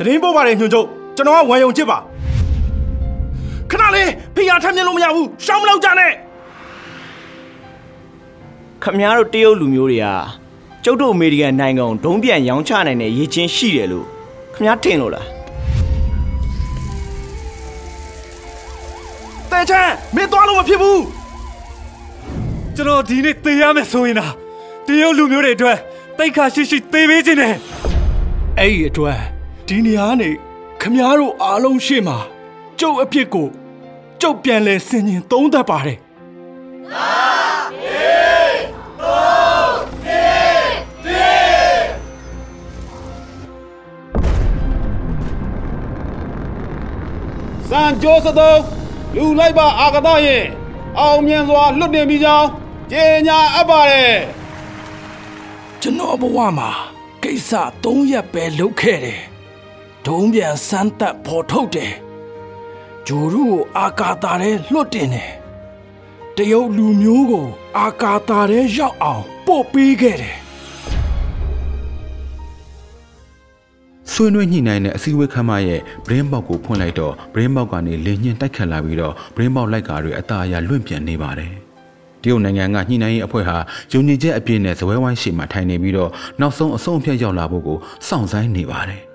တရင်ပို့ပါတယ်ညွှန်ချုပ်ကျွန်တော်ကဝမ်ယုံချစ်ပါခဏလေးဖိအားထမ်းမြင်လို့မရဘူးရှောင်းမလောက်ကြနဲ့ခမည်းတော်တရုတ်လူမျိုးတွေကကျုပ်တို့အမေရိကန်နိုင်ငံကိုဒုံးပြန်ရောင်းချနိုင်တဲ့ရည်ချင်းရှိတယ်လို့ခမည်းထင်လို့လားတဲချမ်းမင်းသွားလို့မဖြစ်ဘူးကျွန်တော်ဒီနေ့သေရမယ်ဆိုရင်လားတရုတ်လူမျိုးတွေအတွက်တိတ်ခါရှိရှိသေပေးခြင်းနဲ့အဲ့ဒီအတွက် ဒီနေရာကနေခမားတို့အားလုံးရှေ့မှာကျုပ်အဖြစ်ကိုကျုပ်ပြန်လဲဆင်ញင်သုံးသပ်ပါတယ်စံကြိုးစသုံးလူလိုက်ပါအာကသရင်အောင်မြင်စွာလွတ်တင်ပြီးကြောင်းကြေညာအပ်ပါတယ်ကျွန်တော်ဘဝမှာကိစ္စ၃ရက်ပဲလုပ်ခဲ့တယ် ဒုံးပြန်စမ်းသက်ဖော်ထုတ်တယ်ဂျိုရုကိုအာကာတာထဲလွတ်တင်တယ်တရုတ်လူမျိုးကို အာကာတာထဲရောက်အောင်ပို့ပေးခဲ့တယ်ဆွေးနွေးညှိနှိုင်းတဲ့အစည်းအဝေးခန်းမရဲ့ဘရင်းပေါက်ကိုဖွင့်လိုက်တော့ဘရင်းပေါက်ကနေလင်းညင်တိုက်ခတ်လာပြီးတော့ဘရင်းပေါက်လိုက်ကာတွေအသားအရလွင့်ပြန်နေပါတယ်။တရုတ်နိုင်ငံကညှိနှိုင်းရေးအဖွဲ့ဟာယုံကြည်ချက်အပြည့်နဲ့ဇပွဲဝိုင်းရှိမှထိုင်နေပြီးတော့နောက်ဆုံးအဆုံးအဖြတ်ရောက်လာဖို့ကိုစောင့်ဆိုင်းနေပါတယ်။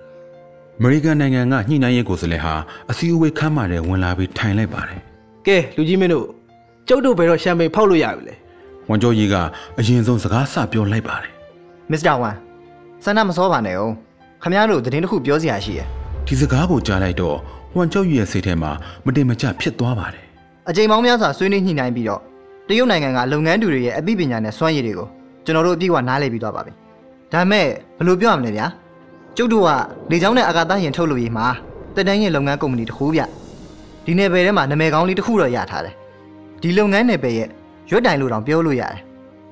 အမေရိကန်နိုင်ငံကညှိနှိုင်းရေးကိုယ်စားလှယ်ဟာအစည်းအဝေးခန်းမထဲဝင်လာပြီးထိုင်လိုက်ပါတယ်ကဲလူကြီးမင်းတို့ကျုပ်တို့ဘယ်တော့ရှမ်ပိန်ဖောက်လို့ရပြီလဲ။ဝန်ကျော်ကြီးကအရင်ဆုံးစကားစပြောလိုက်ပါတယ်မစ္စတာဝမ်ဆန္ဒမစောပါနဲ့အောင်ခမရတို့သတင်းတစ်ခုပြောစရာရှိရယ်။ဒီစကားကိုကြားလိုက်တော့ဝန်ကျော်ကြီးရဲ့စိတ်ထဲမှာမတင်မကျဖြစ်သွားပါတယ်အချိန်ပေါင်းများစွာဆွေးနွေးညှိနှိုင်းပြီးတော့တရုတ်နိုင်ငံကလုပ်ငန်းတူတွေရဲ့အသိပညာနဲ့စွမ်းရည်တွေကိုကျွန်တော်တို့အပြည့်အဝနားလည်ပြီးသွားပါပြီဒါပေမဲ့ဘယ်လိုပြောရမလဲဗျာ ကျုပ်တို့ကလေကြောင်းနဲ့အာကာသယာဉ်ထုတ်လို့ရေးမှာတက်တန်းရဲ့လုပ်ငန်းကုမ္ပဏီတစ်ခုဗျဒီနယ်ပယ်ထဲမှာနာမည်ကောင်းလေးတစ်ခုတော့ရထားတယ်ဒီလုပ်ငန်းနယ်ပယ်ရဲ့ရွက်တိုင်လို့တောင်ပြောလို့ရတယ်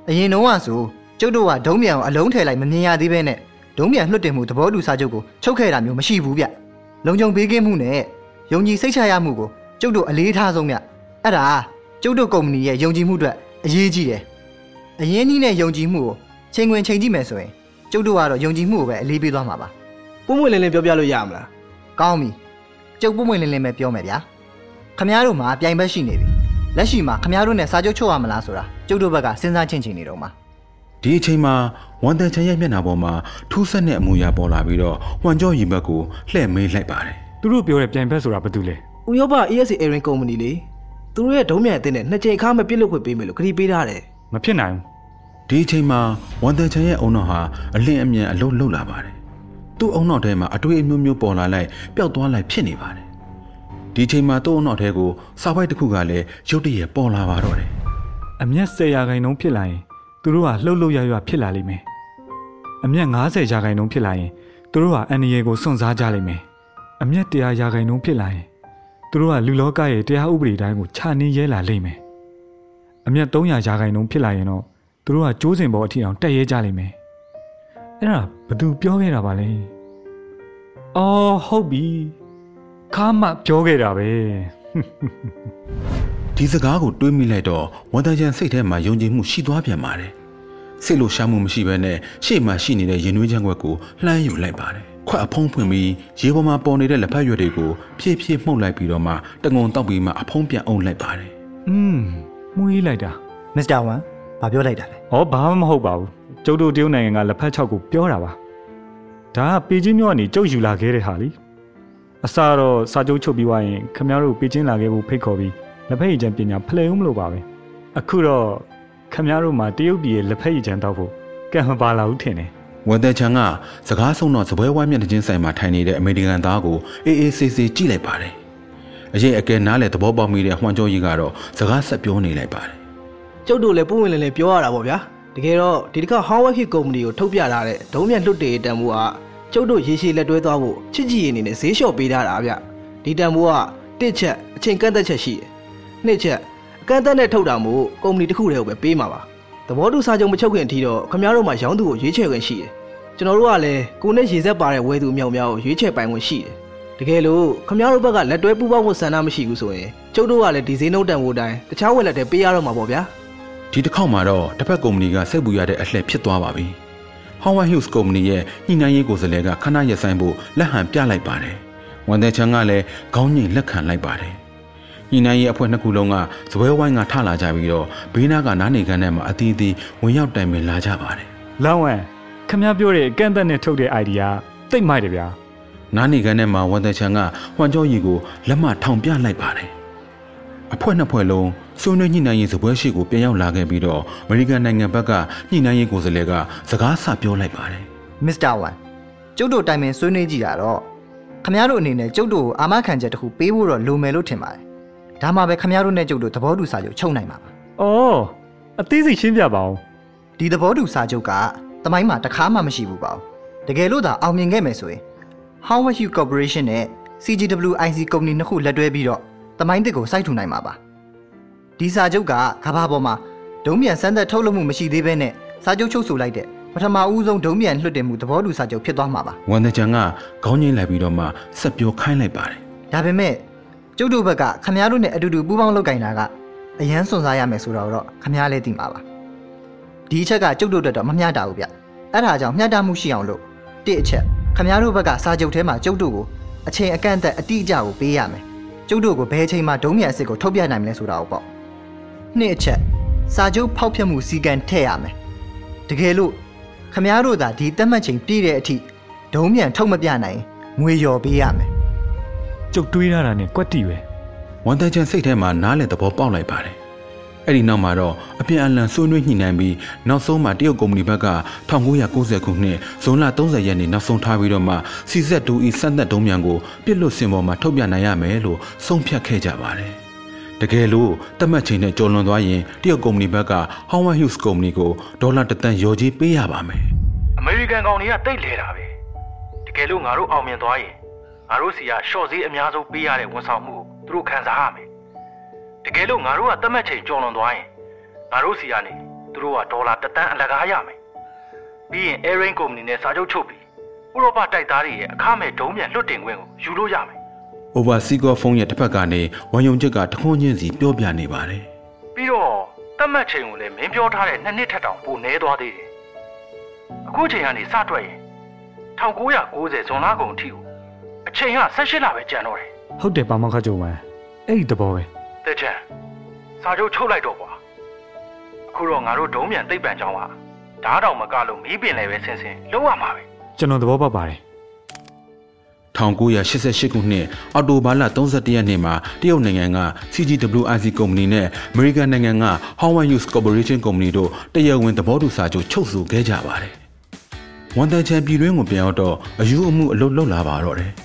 အရင်တုန်းကဆိုကျုပ်တို့ကဒုံးပြန်ကိုအလုံးထည့်လိုက်မမြင်ရသေးဘဲနဲ့ဒုံးပြန်လွှတ်တင်မှုသဘောတူစာချုပ်ကိုချုပ်ခဲ့တာမျိုးမရှိဘူးဗျလုံခြုံပေးကင်းမှုနဲ့ယုံကြည်စိတ်ချရမှုကိုကျုပ်တို့အလေးထားဆုံးဗျအဲ့ဒါကျုပ်တို့ကုမ္ပဏီရဲ့ယုံကြည်မှုအတွက်အရေးကြီးတယ်အရင်ကြီးနဲ့ယုံကြည်မှုကိုချိန်ခွင်ချိန်ကြည့်မယ်ဆိုရင် ကျုပ်တို့ကတော့ယုံကြည်မှုကိုပဲအလေးပေးသွားမှာပါပုံမှန်လင်းလင်းပြောပြလို့ရမလားကောင်းပြီကျုပ်ပုံမှန်လင်းလင်းပဲပြောမယ်ဗျာခမားတို့မှာပြိုင်ဘက်ရှိနေပြီလက်ရှိမှာခမားတို့နဲ့စာချုပ်ချုပ်ရမလားဆိုတာကျုပ်တို့ဘက်ကစဉ်းစားချင်းချင်းနေတော့မှာ။ဒီအချိန်မှာဝန်တန်ချန်ရဲ့မျက်နှာပေါ်မှာထူးဆန်းတဲ့အမူအရာပေါ်လာပြီးတော့ဝန်ကျော်ကြီးဘက်ကိုလှည့်မေးလိုက်ပါတယ်သူတို့ပြောတဲ့ပြိုင်ဘက်ဆိုတာဘာတူလဲဥရောပ ESA Airing Company လေသူတို့ရဲ့ဒုံးမြန်အသင်းနဲ့နှစ်ကြိမ်အခါမဲ့ပြစ်လို့ခွင့်ပေးမယ်လို့ကတိပေးထားတယ်မဖြစ်နိုင်ဘူး။ ဒီအချိန်မှာဝန်တန်ချန်ရဲ့အုံနောက်ဟာအလင်းအမြန်အလုံးလှုပ်လာပါတယ်။သူ့အုံနောက်ထဲမှာအတွေ့အမျိုးမျိုးပေါ်လာလိုက်ပျောက်သွားလိုက်ဖြစ်နေပါတယ်။ဒီအချိန်မှာသူ့အုံနောက်ထဲကိုစာပိုက်တစ်ခုကလည်းရုတ်တရက်ပေါ်လာပါတော့တယ်အမျက်10ရာခိုင်နှုန်းဖြစ်လာရင်သူတို့ကလှုပ်လှုပ်ရရဖြစ်လာလိမ့်မယ်အမျက်90ရာခိုင်နှုန်းဖြစ်လာရင်သူတို့ကအန်ဒီယေကိုစွန့်စားကြလိမ့်မယ်အမျက်100ရာခိုင်နှုန်းဖြစ်လာရင်သူတို့ကလူလောကရဲ့တရားဥပဒေတိုင်းကိုခြာနှင်းရဲလာလိမ့်မယ်အမျက်300ရာခိုင်နှုန်းဖြစ်လာရင်တော့ သူတို့ကကျိုးစင်ပေါ်အထိအောင်တက်ရဲကြလိမ့်မယ်အဲ့ဒါဘသူပြောခဲ့တာပါလဲအော်ဟုတ်ပြီခါမှပြောခဲ့တာပဲ။ဒီစကားကိုတွေးမိလိုက်တော့ဝန်တန်ချန်စိတ်ထဲမှာယုံကြည်မှုရှိသွားပြန်ပါတယ်။စိတ်လိုရှားမှုမရှိဘဲနဲ့ရှေ့မှာရှိနေတဲ့ရင်နွေးချမ်းခွက်ကိုလှမ်းယူလိုက်ပါတယ်။ခွက်အဖုံးဖွင့်ပြီးရေပေါ်မှာပေါ်နေတဲ့လက်ဖက်ရွက်တွေကိုဖြည်းဖြည်းမှုတ်လိုက်ပြီးတော့မှတငုံတောက်ပြီးမှအဖုံးပြန်အုံလိုက်ပါတယ်อืมမှုေးလိုက်တာမစ္စတာဝမ် ဘာပြောလိုက်တာလဲ။ဩဘာမှမဟုတ်ပါဘူး။ကျုပ်တို့တရုတ်နိုင်ငံကလက်ဖက်ချောက်ကိုပြောတာပါ။ဒါကပေကျင်းမြို့ကနေကျုပ်ယူလာခဲ့တဲ့ဟာလी။အစားတော့စာချုပ်ချုပ်ပြီးွားရင်ခမရတို့ပေကျင်းလာခဲ့ဖို့ဖိတ်ခေါ်ပြီးလက်ဖက်ရည်ချမ်းပညာဖလှယ်ဦးမလို့ပါပဲ။အခုတော့ခမရတို့မှာတရုတ်ပြည်ရဲ့လက်ဖက်ရည်ချမ်းတောက်ဖို့ကံမပါလာဘူးထင်တယ်။ဝန်တန်ချန်ကစကားဆုံးတော့စပွဲဝိုင်းမျက်နှာချင်းဆိုင်မှာထိုင်နေတဲ့အမေရိကန်သားကိုအေးအေးဆေးဆေးကြည့်လိုက်ပါတယ်။အရေးအကဲနားလေသဘောပေါက်မိတဲ့ဟွမ်ကျော်ကြီးကတော့စကားဆက်ပြောနေလိုက်ပါတယ် ကျုပ်တို့လည်းပုံမှန်လင်းလင်းပြောရတာပေါ့ဗျာတကယ်တော့ဒီတစ်ခါ Howard Hit Company ကိုထုတ်ပြထားတဲ့ဒုံးမြန်လွတ်တေတန်ဖိုးကကျုပ်တို့ရေရှည်လက်တွဲသွားဖို့ချစ်ကြည်ရည်အနေနဲ့ဈေးလျှော့ပေးထားတာဗျဒီတန်ဖိုးကတစ်ချက်အချိန်ကန့်သက်ချက်ရှိတယ်နှစ်ချက်အကန့်အသတ်နဲ့ထုတ်တာမို့ကုမ္ပဏီတစ်ခုတည်းကိုပဲပေးမှာပါသဘောတူစာချုပ်မချုပ်ခင်အထိတော့ခင်ဗျားတို့မှရောင်းသူကိုရွေးချယ်ခွင့်ရှိတယ်ကျွန်တော်တို့ကလည်းကိုနဲ့ရေဆက်ပါတဲ့ဝယ်သူအမြောက်အများကိုရွေးချယ်ပိုင်ခွင့်ရှိတယ်တကယ်လို့ခင်ဗျားတို့ဘက်ကလက်တွဲပူးပေါင်းဖို့ဆန္ဒမရှိဘူးဆိုရင်ကျုပ်တို့ကလည်းဒီဈေးနှုန်းတန်ဖိုးတိုင်းတခြားဝယ်လက်တွေပေးရတော့မှာပေါ့ဗျာ။ ဒီတစ်ခေါက်မှာတော့တစ်ဖက်ကုမ္ပဏီကစိတ်ပူရတဲ့အလှည့်ဖြစ်သွားပါပြီ။ Howard Hughes ကုမ္ပဏီရဲ့ညှိနှိုင်းရေးကိုယ်စားလှယ်ကခဏရက်ဆိုင်ဖို့လက်ဟန်ပြလိုက်ပါတယ်။ဝန်တဲ့ချန်ကလည်းခေါင်းငိတ်လက်ခံလိုက်ပါတယ်။ညှိနှိုင်းရေးအဖွဲ့နှစ်ခုလုံးကဇပွဲဝိုင်းကထလာကြပြီးတော့ဘေးနားကနားနေခန်းထဲမှာအသီးသီးဝင်ရောက်တိုင်ပင်လာကြပါတယ်လောင်းဝမ်ခမည်းပြောတဲ့အကန့်အသတ်နဲ့ထုတ်တဲ့ idea တိတ်မိုက်တယ်ဗျာ။နားနေခန်းထဲမှာဝန်တဲ့ချန်ကဟွမ်ကျော်ရီကိုလက်မထောင်ပြလိုက်ပါတယ်။အဖွဲ့နှစ်ဖွဲ့လုံး ဆွေးနွေးညှိနှိုင်းရေးဇပွဲရှိကိုပြန်ရောက်လာခဲ့ပြီးတော့အမေရိကန်နိုင်ငံဘက်ကညှိနှိုင်းရေးကိုယ်စားလှယ်ကစကားဆပြောလိုက်ပါတယ်မစ္စတာဝမ်ကျုပ်တို့တိုင်ပင်ဆွေးနွေးကြည့်တာတော့ခမရတို့အနေနဲ့ကျုပ်တို့ကိုအာမခံချက်တစ်ခုပေးဖို့တော့လိုမယ်လို့ထင်ပါတယ်ဒါမှပဲခမရတို့နဲ့ကျုပ်တို့သဘောတူစာချုပ်ချုပ်နိုင်မှာပါ။အော်အသေးစိတ်ရှင်းပြပါဦးဒီသဘောတူစာချုပ်ကတမိုင်းမှာတစ်ခါမှမရှိဘူးပေါ့တကယ်လို့သာအောင်မြင်ခဲ့မယ်ဆိုရင် Howard Hughes Corporation နဲ့ CGWIC ကုမ္ပဏီနှစ်ခုလက်တွဲပြီးတော့တမိုင်းတစ်ကိုစိုက်ထူနိုင်မှာပါ ဒီစာချုပ်ကကဘာပေါ်မှာဒုံးမြန်စမ်းသက်ထုတ်လုပ်မှုမရှိသေးဘဲနဲ့စာချုပ်ချုပ်ဆိုလိုက်တဲ့ပထမဦးဆုံးဒုံးမြန်လွှတ်တင်မှုသဘောတူစာချုပ်ဖြစ်သွားမှာပါ။ဝန်တဲ့ချန်ကခေါင်းငိတ်လိုက်ပြီးတော့မှဆက်ပြောခိုင်းလိုက်ပါတယ်ဒါပေမဲ့ကျုပ်တို့ဘက်ကခမားတို့နဲ့အတူတူပူးပေါင်းလုပ်ကင်တာကအရန်စွန့်စားရမယ်ဆိုတော့တော့ခမားလည်းသိမှာပါဒီအချက်ကကျုပ်တို့အတွက်တော့မမျှတာဘူးဗျအဲ့ဒါကြောင့်မျှတမှုရှိအောင်လို့တစ်အချက်ခမားတို့ဘက်ကစာချုပ်ထဲမှာကျုပ်တို့ကိုအချိန်အကန့်အသတ်အတိအကျကိုပေးရမယ်ကျုပ်တို့ကိုဘယ်အချိန်မှဒုံးမြန်အစ်စ်ကိုထုတ်ပြနိုင်မလဲဆိုတာကိုပေါ့ နှစ်အချက်စာချုပ်ဖောက်ဖျက်မှုစီကံထည့်ရမယ်တကယ်လို့ခမားတို့သာဒီတက်မှတ်ချိန်ပြည့်တဲ့အထိဒုံးမြန်ထုတ်မပြနိုင်ရင်ငွေလျော်ပေးရမယ်။ကျုပ်တွေးရတာနဲ့ကွက်တီပဲ။ဝန်တဲ့ချန်စိတ်ထဲမှာနားလေသဘောပေါက်လိုက်ပါတယ်။အဲ့ဒီနောက်မှာတော့အပြန်အလှန်ဆွေးနွေးညှိနှိုင်းပြီးနောက်ဆုံးမှာတရုတ်ကုမ္ပဏီဘက်က1990ခုနှစ်ဇွန်လ30ရက်နေ့နောက်ဆုံးထားပြီးတော့မှ CZ2E စမ်းသက်ဒုံးမြန်ကိုပြစ်လွတ်စင်ပေါ်မှာထုတ်ပြနိုင်ရမယ်လို့ဆုံးဖြတ်ခဲ့ကြပါတယ်။ တကယ်လို့တတ်မှတ်ချိန်နဲ့ကျော်လွန်သွားရင်တရုတ်ကုမ္ပဏီဘက်က Howard Hughes ကုမ္ပဏီကိုဒေါ်လာတစ်သန်းရော်ကြီးပေးရပါမယ်။အမေရိကန်ကောင်တွေကတိတ်လဲတာပဲတကယ်လို့ငါတို့အောင်မြင်သွားရင်ငါတို့စီကရှော့ဈေးအများဆုံးပေးရတဲ့ဝန်ဆောင်မှုကိုသူတို့ခံစားရမယ်တကယ်လို့ငါတို့ကတတ်မှတ်ချိန်ကျော်လွန်သွားရင်ငါတို့စီကနေသူတို့ကဒေါ်လာတစ်တန်းအလကားရမယ်ပြီးရင် Airrain ကုမ္ပဏီနဲ့စာချုပ်ချုပ်ပြီးဥရောပတိုက်သားတွေရဲ့အခမဲ့ဒုံးမြန်လွတ်တင်ခွင့်ကိုယူလို့ရမယ် over seeker ဖုန်းရဲ့တစ်ဖက်ကနေဝန်ယုံချက်ကတခွန်းချင်းစီပြောပြနေပါတယ်ပြီးတော့တတ်မှတ်ချိန်ကိုလည်းမင်းပြောထားတဲ့နှစ်နှစ်ထက်တောင်ပိုနေသွားသေးတယ်အခုချိန်ကနေစတွက်ရင်1990ဇွန်လကုန်အထိကိုအချိန်က18လပဲကျန်တော့တယ်။ဟုတ်တယ်ပါမောက္ခကျုံဝမ်အဲ့ဒီသဘောပဲတဲ့ချန်စာချုပ်ချုပ်လိုက်တော့ကွာအခုတော့ငါတို့ဒုံးမြန်သိပ်ပံကြောင်းကဓားတောင်မကလို့မီးပင်လည်းပဲဆင်းဆင်းလုံးဝမှာပဲ။ကျွန်တော်သဘောပေါက်ပါတယ် 1988ခုနှစ်အောက်တိုဘာလ31ရက်နေ့မှာတရုတ်နိုင်ငံက CGWIC ကုမ္ပဏီနဲ့အမေရိကန်နိုင်ငံက Howard Hughes Corporation ကုမ္ပဏီတို့တရားဝင်သဘောတူစာချုပ်ချုပ်ဆိုခဲ့ကြပါတယ်။ဝန်တန်ချန်ပြည်တွင်းကိုပြန်ရောက်တော့အယူအမှုအလုပ်လုပ်လာပါတော့တယ်။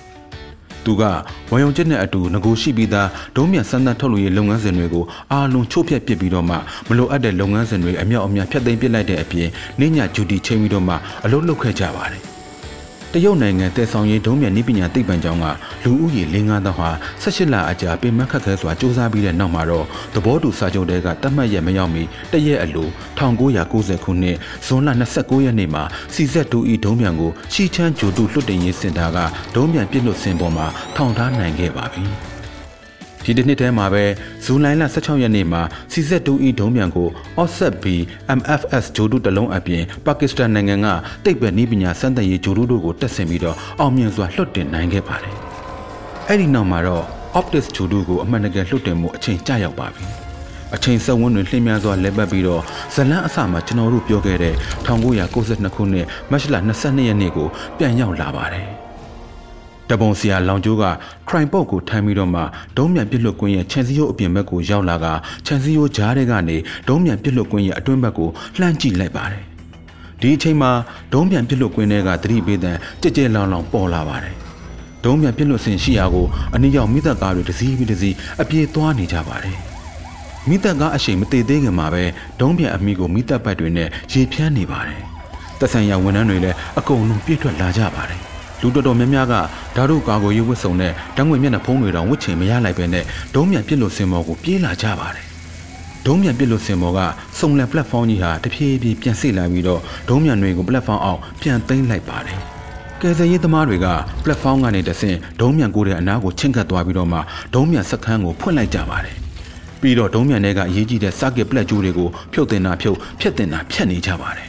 သူကဝန်ယုံချက်နဲ့အတူငကိုရှိပြီးသားဒုံးမြန်စမ်းသပ်ထုတ်လို့ရေးလုပ်ငန်းစဉ်တွေကိုအာလုံးချို့ဖျက်ပစ်ပြီးတော့မှမလိုအပ်တဲ့လုပ်ငန်းစဉ်တွေအမြောက်အများဖျက်သိမ်းပစ်လိုက်တဲ့အပြင်နေညဂျူတီချိန်ပြီးတော့မှအလုပ်လုပ်ခဲ့ကြပါတယ်။ တရုတ်နိုင်ငံတည်ဆောင်ရေးဒုံးမြန်နည်းပညာသိပ္ပံကျောင်းကလူဦးရေ၄၅သောင်းဟာ18လအကြာပင်မခက်ခဲစွာစူးစမ်းပြီးတဲ့နောက်မှာတော့သဘောတူစာချုပ်တဲကတတ်မှတ်ရက်မရောက်မီတရက်အလို1990ခုနှစ်ဇွန်လ29ရက်နေ့မှာ CZ2E ဒုံးမြန်ကိုရှီချမ်းဂျိုတုလွှတ်တင်ရေးစင်တာကဒုံးမြန်ပြစ်လွတ်စင်ပေါ်မှာထောင်ထားနိုင်ခဲ့ပါပြီ။ ဒီတစ်နှစ်ထဲမှာပဲဇူလိုင်လ16ရက်နေ့မှာ CZ2E ဒုံးမြန်ကို Offset B MFS ဂျိုတုတစ်လုံးအပြင်ပါကစ္စတန်နိုင်ငံကတိတ်ပဲနည်းပညာစမ်းသပ်ရေးဂျိုတုတို့ကိုတက်ဆင်ပြီးတော့အောင်မြင်စွာလွှတ်တင်နိုင်ခဲ့ပါတယ်။အဲ့ဒီနောက်မှာတော့ Optics ဂျိုတုကိုအမှန်တကယ်လွှတ်တင်မှုအချိန်ကျရောက်ပါပြီ။အချိန်ဆက်ဝန်းတွေလှည့်များစွာလဲပတ်ပြီးတော့ဇလန်းအစမှာကျွန်တော်တို့ပြောခဲ့တဲ့1992ခုနှစ်မတ်လ22ရက်နေ့ကိုပြန်ရောက်လာပါတယ်။ တပုံဆရာလောင်ကျိုးကခရိုင်ပုတ်ကိုထမ်းပြီးတော့မှဒုံးမြန်ပစ်လွတ်ကွင်းရဲ့ခြံစည်းရိုးအပြင်ဘက်ကိုရောက်လာကခြံစည်းရိုးကြားထဲကနေဒုံးမြန်ပစ်လွတ်ကွင်းရဲ့အတွင်းဘက်ကိုလှမ်းကြည့်လိုက်ပါတယ်။ဒီအချိန်မှာဒုံးမြန်ပစ်လွတ်ကွင်းထဲကသတိပေးတဲ့ကြဲကြဲလောင်လောင်ပေါ်လာပါတယ်။ဒုံးမြန်ပစ်လွတ်စင်ရှိရာကိုအနည်းရောက်မိသက်ကားတွေတစ်စီးပြီးတစ်စီးအပြေးသွားနေကြပါတယ်။မိသက်ကားအရှိန်မတည်သေးခင်မှာပဲဒုံးပြန်အမိကိုမိသက်ပတ်တွေနဲ့ရေဖြန်းနေပါတယ်။သက်ဆိုင်ရာဝန်ထမ်းတွေလည်းအကုန်လုံးပြည့်ထွက်လာကြပါတယ်။ လူတော်တော်များများကဓာတ်တို့ကာကိုရေးဝတ်စုံနဲ့တန်းငွေမျက်နှာဖုံးတွေတောင်ဝတ်ချင်မရလိုက်ပဲနဲ့ဒုံးမြန်ပြစ်လို့စင်မော်ကိုပြေးလာကြပါတယ်။ဒုံးမြန်ပြစ်လို့စင်မော်ကစုံလန် platform ကြီးဟာတဖြည်းဖြည်းပြန်ဆစ်လာပြီးတော့ဒုံးမြန်တွေကို platform အောင်ပြန်သိမ်းလိုက်ပါတယ်။ကယ်ဆယ်ရေးသမားတွေက platform ကနေတဆင့်ဒုံးမြန်ကိုတဲ့အနားကိုချင့်ကပ်သွားပြီးတော့မှဒုံးမြန်စခန်းကိုဖွင့်လိုက်ကြပါတယ်။ပြီးတော့ဒုံးမြန်တွေကအရေးကြီးတဲ့ circuit ပလက်ကျိုးတွေကိုဖြုတ်တင်တာဖြုတ်ဖျက်တင်တာဖျက်နေကြပါတယ်။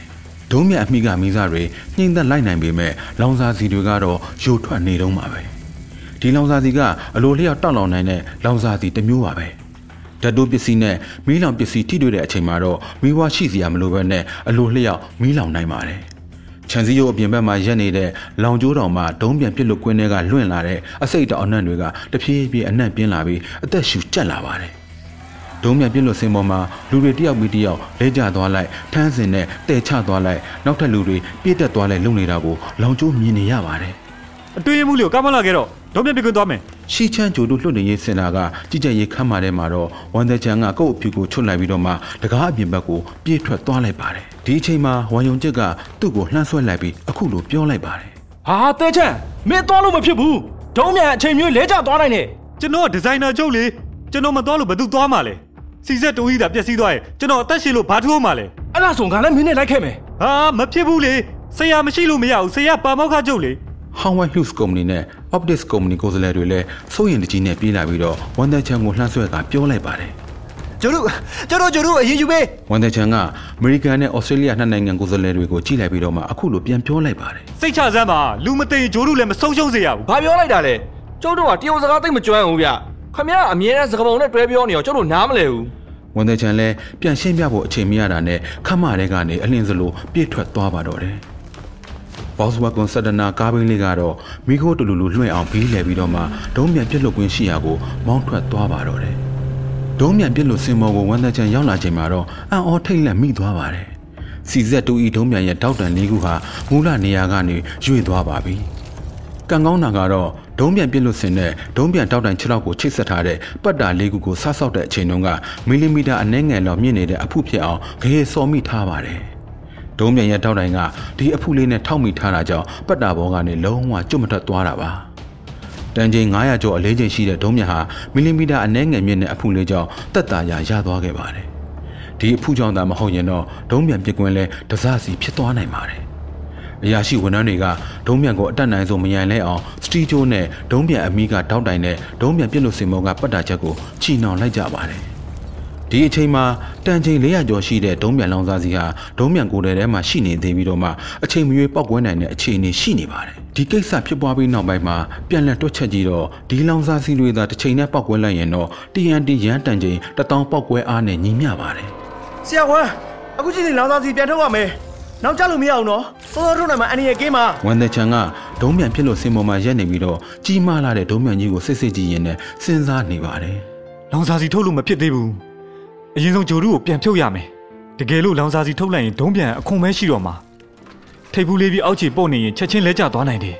ဒုံးမြအမိကမိစားတွေနှိမ့်သက်လိုက်နိုင်ပေမဲ့လောင်စာစီတွေကတော့ယိုထွက်နေတော့မှာပဲဒီလောင်စာစီကအလိုလျောက်တောက်လောင်နိုင်တဲ့လောင်စာစီတစ်မျိုးပါပဲဓာတ်တိုးပစ္စည်းနဲ့မီးလောင်ပစ္စည်းထိတွေ့တဲ့အချိန်မှာတော့မီးဝါရှိစရာမလိုဘဲနဲ့အလိုလျောက်မီးလောင်နိုင်ပါတယ်ခြံစည်းရိုးအပြင်ဘက်မှာရက်နေတဲ့လောင်ကျိုးတောင်မှဒုံးပြန်ပစ်လို့ကွင်းထဲကလွင့်လာတဲ့အစိတ်တောင်အနှံ့တွေကတဖြည်းဖြည်းအနှံ့ပြင်းလာပြီးအသက်ရှူကျက်လာပါတယ် ဒုံးမြန်ပြစ်လို့စင်ပေါ်မှာလူတွေတယောက်ပြီးတယောက်လဲကျသွားလိုက်ထန်းစင်နဲ့တဲချသွားလိုက်နောက်ထပ်လူတွေပြည့်တက်သွားလိုက်လုံနေတာကိုလောင်ကျိုးမြင်နေရပါတယ်အတွင်းမှုလေးကိုကမလာခဲ့တော့ဒုံးပြန်ပြကွင်းသွားမယ်ရှီချမ်းဂျိုတို့လွတ်နေရေးစင်တာကကြည်ကြက်ရေးခမ်းမာထဲမှာတော့ဝန်တဲ့ချန်ကကိုယ့်အဖြူကိုချွတ်လိုက်ပြီးတော့မှတကားအပြင်ဘက်ကိုပြေးထွက်သွားလိုက်ပါတယ်ဒီအချိန်မှာဝန်ယုံကျက်ကသူ့ကိုလှမ်းဆွဲလိုက်ပြီးအခုလိုပြောလိုက်ပါတယ်ဟာတဲချန်မင်းသွားလို့မဖြစ်ဘူးဒုံးမြန်အချိန်မျိုးလဲကျသွားနိုင်တယ်ကျွန်တော်ကဒီဇိုင်နာချုပ်လေကျွန်တော်မသွားလို့ဘယ်သူသွားမှာလဲ စီဆက်တူကြီးတာပျက်စီးသွားရင်ကျွန်တော်အသက်ရှင်လို့ဘာထိုးမှာလဲအဲ့ဒါဆိုငါလည်းမင်းနဲ့လိုက်ခဲ့မယ်ဟာမဖြစ်ဘူးလေဆရာမရှိလို့မရဘူးဆရာပါမောက်ခချုပ်လေ Howard Hughes Company နဲ့ Optics Company ကိုယ်စားလှယ်တွေလည်းစိုးရင်တကြီးနဲ့ပြေးလာပြီးတော့ဝန်တဲ့ချန်ကိုလှမ်းဆွဲကပြောလိုက်ပါတယ်ကျတို့ကျတို့ကျတို့အရင်ယူပေးဝန်တဲ့ချန်ကအမေရိကန်နဲ့ဩစတြေးလျနှစ်နိုင်ငံကိုယ်စားလှယ်တွေကိုကြည့်လိုက်ပြီးတော့မှအခုလိုပြန်ပြောလိုက်ပါတယ်စိတ်ချစမ်းပါလူမသိရင်ဂျိုးတို့လည်းမဆုံးရှုံးစေရဘူးဘာပြောလိုက်တာလဲကျုပ်တို့ကတရုတ်စကားသိမကျွမ်းဘူးဗျ ခမရအမြဲတမ်းစကားပုံနဲ့တွဲပြောနေတော့ကျုပ်တို့နားမလဲဘူးဝန်တဲ့ချန်လည်းပြန်ရှင်းပြဖို့အချိန်မရတာနဲ့ခမရဲကနေအလင်းစလိုပြေးထွက်သွားပါတော့တယ်။ Volkswagen Sedana ကားဘင်းလေးကတော့မိခိုးတူလူလူလွှင့်အောင်ဘေးလဲပြီးတော့မှဒုံးမြန်ပြစ်လွတ်ကွင်းရှိရာကိုမောင်းထွက်သွားပါတော့တယ်။ဒုံးမြန်ပြစ်လွတ်စင်မော်ကိုဝန်တဲ့ချန်ရောက်လာချိန်မှာတော့အံ့ဩထိတ်လန့်မိသွားပါတယ်။ CZ2E ဒုံးမြန်ရဲ့တောက်တန်လေးခုဟာမူလနေရာကနေရွေ့သွားပါပြီ။ကံကောင်းတာကတော့ ဒုံးပြန်ပြစ်လို့စင်တဲ့ဒုံးပြန်တောက်တိုင်6လောက်ကိုချိတ်ဆက်ထားတဲ့ပတ်တာလေးခုကိုဆဆောက်တဲ့အချိန်တုန်းကမီလီမီတာအနည်းငယ်လောက်မြင့်နေတဲ့အဖုဖြစ်အောင်ဂရေစော်မိထားပါတယ်။ဒုံးပြန်ရဲ့တောက်တိုင်ကဒီအဖုလေးနဲ့ထောက်မိထားတာကြောင့်ပတ်တာဘောကနေလုံးဝကျွတ်မထွက်သွားတာပါ။တန်ချိန်900ကျော်အလေးချိန်ရှိတဲ့ဒုံးမြန်ဟာမီလီမီတာအနည်းငယ်မြင့်တဲ့အဖုလေးကြောင့်တက်တာရရသွားခဲ့ပါတယ်။ဒီအဖုကြောင့်သာမဟုတ်ရင်တော့ဒုံးပြန်ပြစ်ကွင်းလဲတစစီဖြစ်သွားနိုင်ပါတယ်။ အရာရှိဝန်ထမ်းတွေကဒုံးပြန်ကိုအတက်နိုင်ဆုံးမယိုင်လဲအောင်စတီဂျိုနဲ့ဒုံးပြန်အမီးကတောက်တိုင်နဲ့ဒုံးပြန်ပြစ်လို့စင်မောကပတ်တာချက်ကိုချီနှောင်လိုက်ကြပါတယ်ဒီအချိန်မှာတန်ချိန်400ကျော်ရှိတဲ့ဒုံးပြန်လောင်စာစီဟာဒုံးပြန်ကိုယ်ထဲမှာရှိနေသေးပြီးတော့မှအချိန်မရွေးပောက်ကွဲနိုင်တဲ့အခြေအနေရှိနေပါတယ်ဒီကိစ္စဖြစ်ပွားပြီးနောက်ပိုင်းမှာပြန်လည်တွက်ချက်ကြည့်တော့ဒီလောင်စာစီတွေသာတစ်ချိန်နဲ့ပောက်ကွဲလိုက်ရင်တော့ TNT ရန်တန်ချိန်တထောင်ပောက်ကွဲအားနဲ့ညီမျှပါတယ်ဆရာဝမ်းအခုချိန်စီလောင်စာစီပြန်ထုတ်ရမယ် နောက်ကြလို့မရအောင်နော်စောစောထုတ်နိုင်မှာအန်ဒီရဲ့ကင်းမှာဝန်တဲ့ချန်ကဒုံးပြန်ဖြစ်လို့စင်ပေါ်မှာရက်နေပြီးတော့ကြီးမားလာတဲ့ဒုံးပြန်ကြီးကိုစစ်စစ်ကြည့်ရင်လည်းစဉ်းစားနေပါတယ်လောင်စာစီထုတ်လို့မဖြစ်သေးဘူးအရင်ဆုံးဂျိုးတို့ကိုပြန်ဖြုတ်ရမယ်တကယ်လို့လောင်စာစီထုတ်လိုက်ရင်ဒုံးပြန်အခွန်ပဲရှိတော့မှာထိပ်ဘူးလေးပြီးအောက်ခြေပုတ်နေရင်ချက်ချင်းလဲကျသွားနိုင်တယ်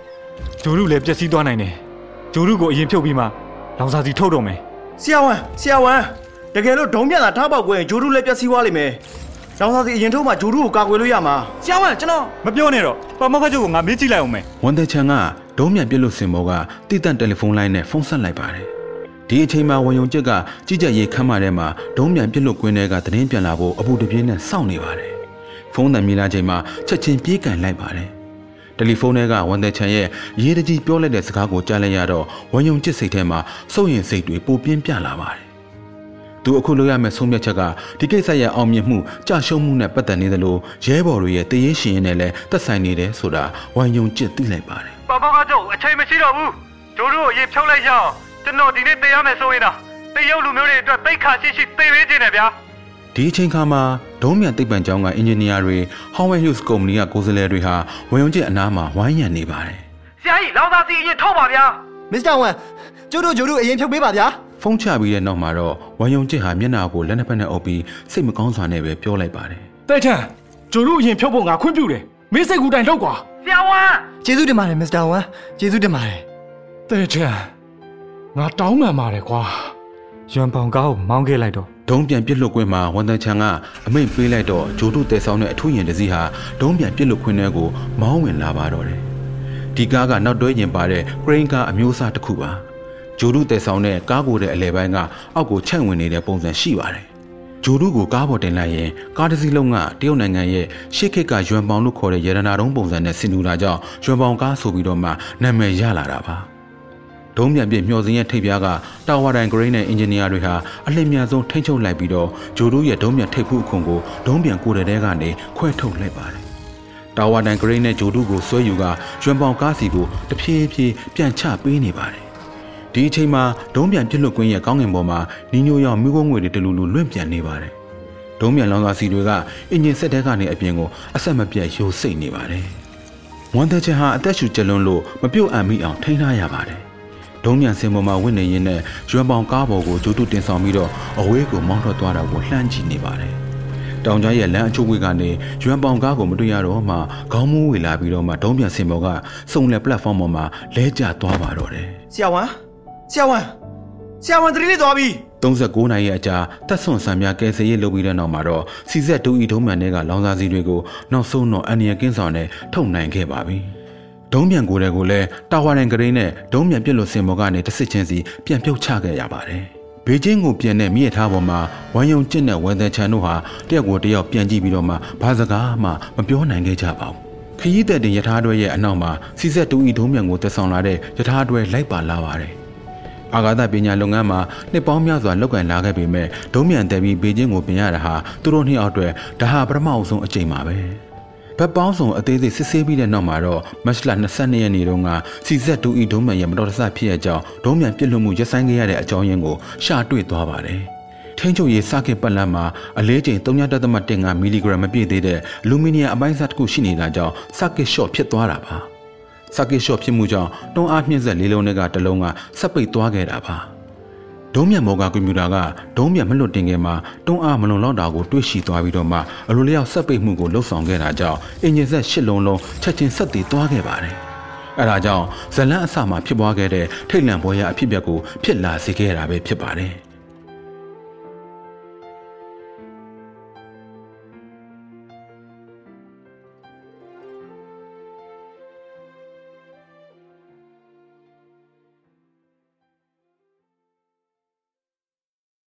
ဂျိုးတို့လည်းပျက်စီးသွားနိုင်တယ်ဂျိုးတို့ကိုအရင်ဖြုတ်ပြီးမှလောင်စာစီထုတ်တော့မယ်ဆရာဝမ်းဆရာဝမ်းတကယ်လို့ဒုံးပြန်တာထားပေါက်ကွဲရင်ဂျိုးတို့လည်းပျက်စီးသွားလိမ့်မယ် လောင်စာစီအရင်ထုတ်မှဂျိုးတို့ကိုကာကွယ်လို့ရမှာဆရာဝမ်းကျွန်တော်မပြောနဲ့တော့ပမောက္ခချုပ်ကိုငါမေးကြည့်လိုက်အောင်မယ်ဝန်တဲ့ချန်ကဒုံးမြန်ပြစ်လို့စင်ပေါ်ကတိတန့်တယ်လီဖုန်းလိုင်းနဲ့ဖုန်းဆက်လိုက်ပါတယ်ဒီအချိန်မှာဝန်ယုံချက်ကကြီးကြပ်ရေးခမ်းမထဲမှာဒုံးမြန်ပြစ်လို့ကွင်းထဲကသတင်းပြန်လာဖို့အပူတပြင်းနဲ့စောင့်နေပါတယ်ဖုန်းတန်မြင်လာချိန်မှာချက်ချင်းပြေးကန်လိုက်ပါတယ်တယ်လီဖုန်းထဲကဝန်တဲ့ချန်ရဲ့ရေးတကြီးပြောလိုက်တဲ့စကားကိုကြားလိုက်ရတော့ဝန်ယုံချစ်စိတ်ထဲမှာစိုးရင်စိတ်တွေပိုပြင်းပြလာပါတယ် သူအခုလိုရမယ့်ဆုံးဖြတ်ချက်ကဒီကိစ္စရဲ့အောင်မြင်မှုကြာရှုံးမှုနဲ့ပတ်သက်နေသလိုရဲဘော်တွေရဲ့တည်ရင်ရှင်ရင်နဲ့လည်းသက်ဆိုင်နေတယ်ဆိုတာဝန်ယုံချစ်သိလိုက်ပါတယ်ပမောက္ခချုပ်အချိန်မရှိတော့ဘူးဂျိုးတို့ကိုအရင်ဖြုတ်လိုက်ရအောင်ကျွန်တော်ဒီနေ့တည်ရမယ်ဆိုရင်တော့တရုတ်လူမျိုးတွေအတွက်တိတ်ခါရှိရှိတည်ပေးခြင်းနဲ့ဗျာဒီအချိန်ခါမှာဒုံးမြန်သိပ္ပံကျောင်းကအင်ဂျင်နီယာတွေ Howard Hughes ကုမ္ပဏီကကိုယ်စားလှယ်တွေဟာဝန်ယုံကျစ်အနားမှာဝိုင်းရံနေပါတယ်ဆရာကြီးလောင်စာစီအရင်ထုတ်ပါဗျာမစ္စတာဝမ်ကျိုးတို့ဂျိုးတို့အရင်ဖြုတ်ပေးပါဗျာ။ ဖုန်းချပြီးတဲ့နောက်မှာတော့ဝန်ယုံကျစ်ဟာမျက်နှာကိုလက်နှစ်ဖက်နဲ့အုပ်ပြီးစိတ်မကောင်းစွာနဲ့ပဲပြောလိုက်ပါတယ်တဲချန်ဂျိုတို့အရင်ဖြုတ်ဖို့ငါခွင့်ပြုတယ်မင်းစိတ်ကူတိုင်လောက်ကွာဆရာဝမ်းကျေးဇူးတင်ပါတယ်မစ္စတာဝမ်ကျေးဇူးတင်ပါတယ်တဲချန်ငါတောင်းပန်ပါတယ်ကွာရွံပောင်ကားကိုမောင်းခဲ့လိုက်တော့။ဒုံးပြန်ပြစ်လွတ်ခွင့်မှာဝန်တန်ချန်ကအမိန့်ပေးလိုက်တော့ဂျိုတုတဲဆောင်တဲ့အထူးရင်တစ်စီးဟာဒုံးပြန်ပြစ်လွတ်ခွင့်ထဲကိုမောင်းဝင်လာပါတော့တယ်။ဒီကားကနောက်တွဲရင်ပါတဲ့ crane ကားအမျိုးအစားတစ်ခုပါ။ ဂျိုတုတဲဆောင်တဲ့ကားကိုတဲ့အလဲပိုင်းကအောက်ကိုချက်ဝင်နေတဲ့ပုံစံရှိပါတယ်။ဂျိုတုကိုကားပေါ်တင်လိုက်ရင်ကားတစ်စီးလုံးကတရုတ်နိုင်ငံရဲ့ရှေ့ခေတ်ကရွမ်ပေါင်လို့ခေါ်တဲ့ရတနာတုံးပုံစံနဲ့ဆင်တူတာကြောင့်ရွမ်ပေါင်ကားဆိုပြီးတော့မှနာမည်ရလာတာပါဒုံးပြန်ပြမျှော်စင်ရဲ့ထိပ်ပြားကတာဝါတိုင်ဂရိန်းနဲ့အင်ဂျင်နီယာတွေဟာအလင်းမြန်ဆုံးထိန်းချုပ်လိုက်ပြီးတော့ဂျိုတို့ရဲ့ဒုံးပြန်ထိပ်ဖူးအခွန်ကိုဒုံးပြန်ကိုယ်တဲတဲကနေခွဲထုတ်လိုက်ပါတယ်တာဝါတန်ဂရိတ်နဲ့ဂျိုတုကိုဆွဲယူကရွှံပေါင်ကားစီကိုတဖြည်းဖြည်းပြန်ချပေးနေပါတယ် ဒီအချိန်မှာဒုံးပြန်ပြစ်လွတ်ကွင်းရဲ့ကောင်းငင်ပေါ်မှာနီညိုရောင်မိခိုးငွေတွေတလူလူလွင့်ပြန်နေပါတယ်ဒုံးပြန်လောင်စာစီတွေကအင်ဂျင်ဆက်တဲကနေအပြင်ကိုအဆက်မပြတ်ယိုစိတ်နေပါတယ်။ဝန်တဲ့ချင်ဟာအသက်ရှူကျလွန်းလို့မပြုတ်အံ့မိအောင်ထိန်းထားရပါတယ်။ဒုံးမြန်စင်ပေါ်မှာဝင်နေရင်းနဲ့ရွံပေါင်ကားပေါ်ကိုဂျိုတုတင်ဆောင်ပြီးတော့အဝေးကိုမောင်းထွက်သွားတာကိုလှမ်းကြည့်နေပါတယ်။တောင်ကြားရဲ့လမ်းအချို့ဝေကနေရွံပေါင်ကားကိုမတွေ့ရတော့မှခေါင်းမူးဝေလာပြီးတော့မှဒုံးပြန်စင်ပေါ်ကစုံလက်ပလက်ဖောင်းပေါ်မှာလဲကျသွားပါတော့တယ်။ဆရာဝန် ဆရာဝန်ဆရာဝန်တတိလေးသွားပြီ39နိုင်ရဲ့အကြာတက်ဆွန်ဆံများကယ်ဆယ်ရေးလုပ်ပြီးတဲ့နောက်မှာတော့စီဆက်တူဤဒုံးမြန်တွေကလောင်စာစီတွေကိုနောက်ဆုံးတော့အန်နီယကင်းဆောင်နဲ့ထုတ်နိုင်ခဲ့ပါပြီ။ဒုံးမြန်ကိုယ်တွေကိုလည်းတာဝါရန်ဂရိန်းနဲ့ဒုံးမြန်ပြစ်လို့စင်ပေါ်ကနေတစ်စစ်ချင်းစီပြန်ပြုတ်ချခဲ့ရပါတယ်။ဘေကျင်းကိုပြန်တဲ့မြည့်ထားပေါ်မှာဝမ်ယုံကျင့်တဲ့ဝမ်သန်ချန်တို့ဟာတယောက်ကိုတယောက်ပြန်ကြည့်ပြီးတော့မှဘာစကားမှမပြောနိုင်ခဲ့ကြပါဘူး။ခရီးသက်တင်ယထာတွဲရဲ့အနောက်မှာစီဆက်တူဤဒုံးမြန်ကိုတက်ဆောင်လာတဲ့ယထာတွဲလိုက်ပါလာပါတယ်။ အာဂါသပညာလုပ်ငန်းမှာနှစ်ပေါင်းများစွာလုပ်ကင်လာခဲ့ပေမဲ့ဒုံးမြန်တယ်ပြီးဘေကျင်းကိုပြင်ရတာဟာသူတို့နှစ်ယောက်အတွက်ဒါဟာပထမအဆုံးအကြိမ်ပါပဲဘက်ပေါင်းစုံအသေးစိတ်စစ်ဆေးပြီးတဲ့နောက်မှာတော့မတ်လ22ရက်နေ့တုန်းကစီဇက်တူဤဒုံးမြန်ရဲ့မတော်တဆဖြစ်ရကြောင်းဒုံးမြန်ပြစ်လွတ်မှုရပ်ဆိုင်းခဲ့ရတဲ့အကြောင်းရင်းကိုရှာတွေ့သွားပါတယ်ထိန်းချုပ်ရေးစကစ်ပတ်လန်းမှာအလေးချိန်3.15မီလီဂရမ်မပြည့်သေးတဲ့အလူမီနီယံအပိုင်းစားတစ်ခုရှိနေတာကြောင့်စကစ်ရှော့ဖြစ်သွားတာပါ စကစ်ရှော့ဖြစ်မှုကြောင့်တွန်းအားမြင့်ဆက်လေးလုံးတွေကတစ်လုံးကဆက်ပိတ်သွားခဲ့တာပါဒုံးမြန်မော်ကကွန်ပျူတာကဒုံးမြန်မလွတ်တင်ခင်မှာတွန်းအားမလုံလောက်တာကိုတွေးရှိသွားပြီးတော့မှအလိုလျောက်ဆက်ပိတ်မှုကိုလှုပ်ဆောင်ခဲ့တာကြောင့်အင်ဂျင်ဆက်ရှစ်လုံးလုံးချက်ချင်းဆက်တည်သွားခဲ့ပါတယ်အဲဒါကြောင့်ဇလန်းအစမှာဖြစ်ပွားခဲ့တဲ့ထိတ်လန့်ပွဲရအဖြစ်အပျက်ကိုဖြစ်လာစေခဲ့တာပဲဖြစ်ပါတယ်